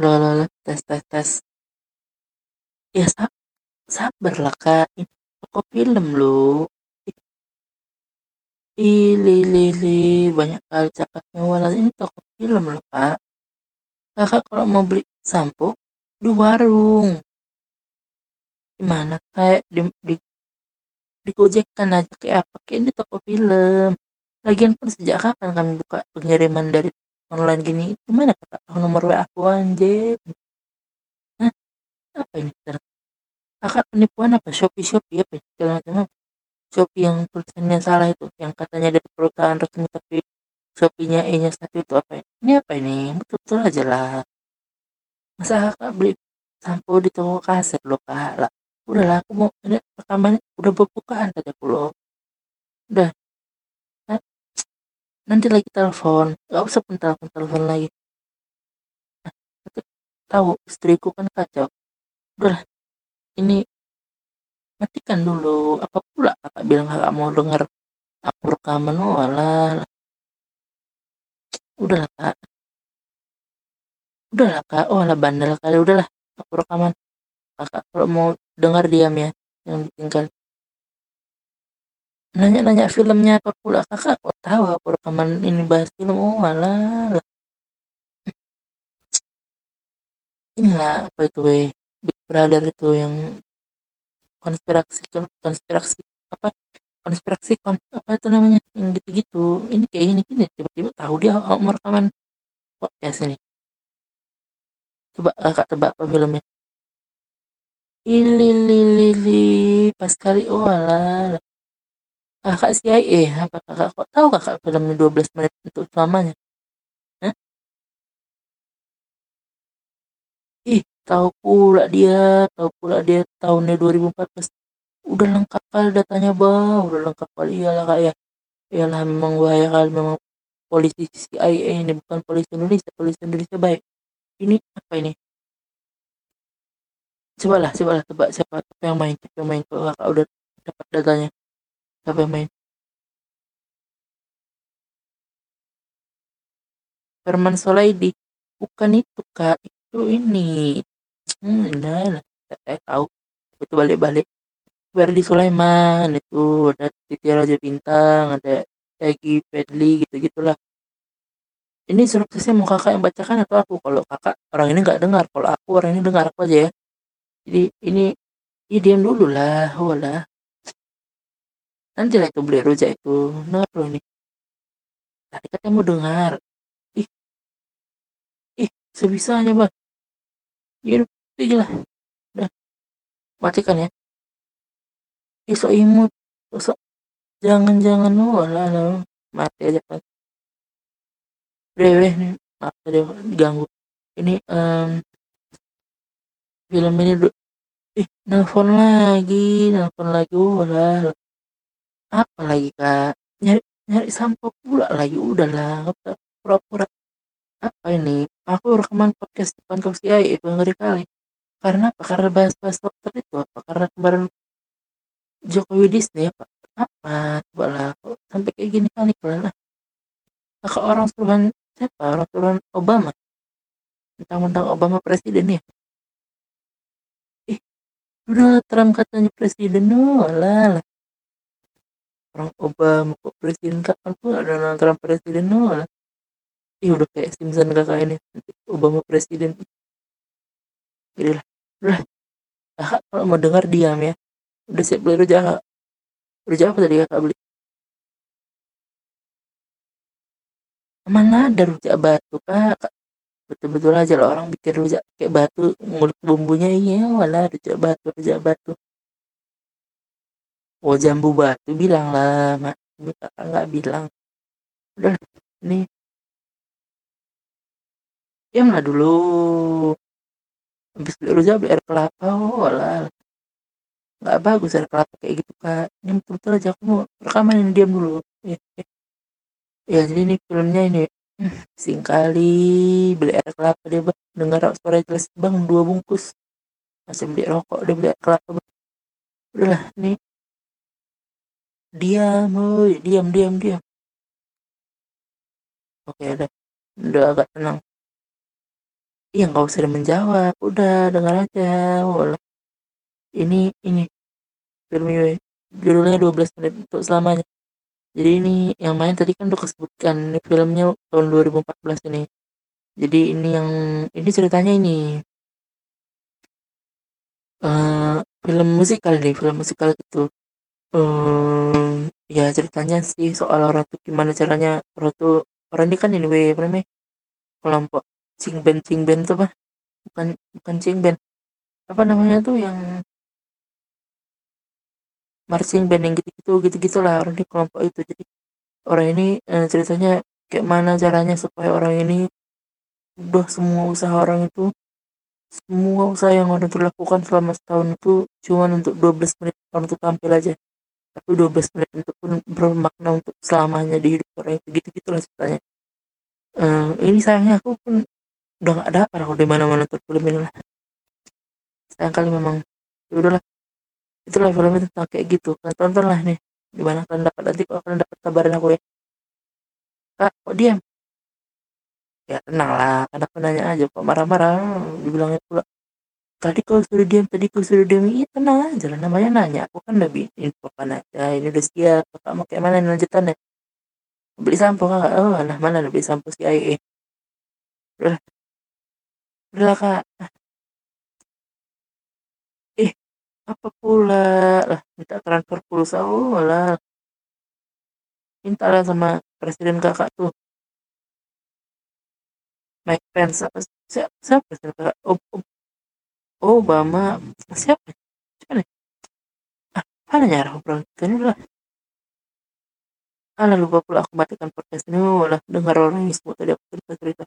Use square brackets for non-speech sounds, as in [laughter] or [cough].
Loh loh loh, tes tes tes. Ya sa sabarlah Kak, ini toko film loh. Ih, li li li, banyak kali cakapnya walah ini toko film loh Kak. Kakak kalau mau beli sampo di warung. Gimana kayak di, di digojekkan aja kayak apa kayak ini toko film. Lagian pun sejak kapan kami buka pengiriman dari online gini? Gimana kakak tahu nomor WA aku anjir? Apa ini? Kakak penipuan apa? Shopee Shopee apa? Segala macam apa? Shopee yang tulisannya salah itu, yang katanya dari perusahaan resmi tapi Shopee-nya E-nya satu itu apa? ya? Ini apa ini? Betul-betul aja lah. Masa kakak beli sampo di toko kaset loh kak lah. Udahlah aku mau ini rekaman udah berbukaan tadi aku loh. Udah. Nanti lagi telepon. Gak usah pun telepon telepon lagi. Nah, aku tahu istriku kan kacau. Udahlah. Ini matikan dulu. Apa pula kakak bilang kakak mau dengar aku rekaman? Oh alah. Udahlah kak. Udahlah kak. Oh alah bandel kali. Udahlah. Aku rekaman. Kakak kalau mau dengar diam ya. Yang ditinggal. Nanya-nanya filmnya apa pula kakak kok tahu aku rekaman ini bahas film? Oh alah. Inilah apa itu weh Big Brother itu yang konspirasi konspirasi apa? Konspirasi kon, apa itu namanya? Yang gitu-gitu. Ini kayak gini gini. Tiba-tiba tahu dia oh, mau rekaman podcast ini. Coba kakak tebak apa filmnya? Ili li li li pas kali oh alah kakak CIA apa kakak kok tahu kakak filmnya 12 menit untuk selamanya? Hah? ih tahu pula dia tahu pula dia tahunnya 2014 udah lengkap kali datanya bah udah lengkap kali. Iyalah kak ya. Iyalah memang bahaya kali. Memang polisi CIA ini bukan polisi Indonesia. Polisi Indonesia baik. Ini apa ini? Coba lah coba. Lah tebak siapa siapa yang main siapa yang main. Kalau kakak udah dapat datanya siapa yang main Ferman Solaidi bukan itu kak. Itu ini. Hmm nah, saya tahu. Itu balik-balik. Verdi Sulaiman itu ada Titi Raja Bintang ada Egi Pedli gitu gitulah ini sinopsisnya mau kakak yang bacakan atau aku? Kalau kakak orang ini nggak dengar. Kalau aku orang ini dengar aku aja ya. Jadi ini ya diam dulu lah. Walah nanti lah itu beli rujak itu. Dulu ini? Tadi katanya mau dengar. Ih. Ih sebisanya bang. Ya udah lah. Udah. Matikan ya. Ih imut. So jangan jangan walah lah. Mati aja kan Dewe nih. Maaf tadi diganggu. Ini um, film ini ih nelfon lagi nelfon lagi. Udah apa lagi kak? Nyari nyari sampah pula lagi. Udahlah pura-pura. Apa ini? Aku rekaman podcast depan si Ai itu ngeri kali. Karena apa? Karena bahas-bahas dokter itu apa? Karena kemarin Jokowi Disney apa? Apa? Coba lah kok sampai kayak gini kali lah. Kakak orang suruhan siapa? Orang suruhan Obama? Mentang-mentang Obama presiden ya? Ih Donald Trump katanya presiden. Oh lah, lah. Orang Obama kok presiden kapan pun ada Donald presiden lah. ih udah kayak Simpson kakak ini nanti Obama presiden. Jadi lah udah kalau mau dengar diam ya. Udah siap beli rujak Kak? rujak apa tadi kakak beli? Mana ada rujak batu kak? Betul-betul aja lah orang bikin rujak kayak batu ngulik bumbunya. Iya walah rujak batu rujak batu oh jambu batu bilang lah mak. Nggak bilang. Udah nih. Diam lah dulu. Habis beli rujak beli air kelapa oh walah nggak bagus air kelapa kayak gitu kak. Ini betul-betul aja aku mau rekaman ini diam dulu. Ya, ya. ya jadi ini filmnya ini. [clears throat] Singkali beli air kelapa dia bang dengar suara jelas bang dua bungkus. Masih beli rokok dia beli air kelapa bang. Udahlah nih diam diam diam diam oke udah udah agak tenang Iya nggak usah menjawab, udah dengar aja, walah. Ini ini film ini judulnya 12 Menit Untuk Selamanya. Jadi ini yang main tadi kan udah kesebutkan ini filmnya tahun 2014 ini. Jadi ini yang ini ceritanya ini uh, film musikal nih, film musikal itu. Um, ya ceritanya sih soal orang tuh gimana caranya orang tuh orang ini kan ini apa namanya kelompok cing band cing band tuh apa? Bukan bukan cing band apa namanya tuh yang marching band yang gitu-gitu gitu-gitu lah orang di kelompok itu. Jadi orang ini eh, ceritanya kayak mana caranya supaya orang ini udah semua usaha orang itu. Semua usaha yang orang itu lakukan selama setahun itu cuma untuk 12 menit orang itu tampil aja tapi 12 menit itu pun bermakna untuk selamanya di hidup orang itu gitu-gitu lah ceritanya. Uh, ini sayangnya aku pun udah gak dapat aku di mana-mana nonton film ini lah. Sayang kali memang ya udahlah. Itulah filmnya tentang kayak gitu. Kan tonton lah nih gimana kalian dapat nanti kok kalian dapat kabarin aku ya. Kak kok diam? Ya tenang lah karena aku nanya aja kok marah-marah dibilangnya pula tadi kau suruh diam tadi kau suruh diam. Iya tenang aja lah. Namanya nanya. Aku kan udah bikin papan aja. Ini udah siap. Kakak mau kayak mana lanjutannya? Beli sampo kakak oh lah mana beli sampo si AE udah. Udah kak. Eh apa pula? Lah minta transfer pulsa. Oh lah minta lah sama presiden kakak tuh. Mike Pence. Apa siapa, siapa presiden Obama. Siapa? Siapa nih? Ah mana nyarah obrolan kita ini lah. Alah lupa pula aku matikan podcast ini, lah dengar orang ini semua tadi aku cerita-cerita.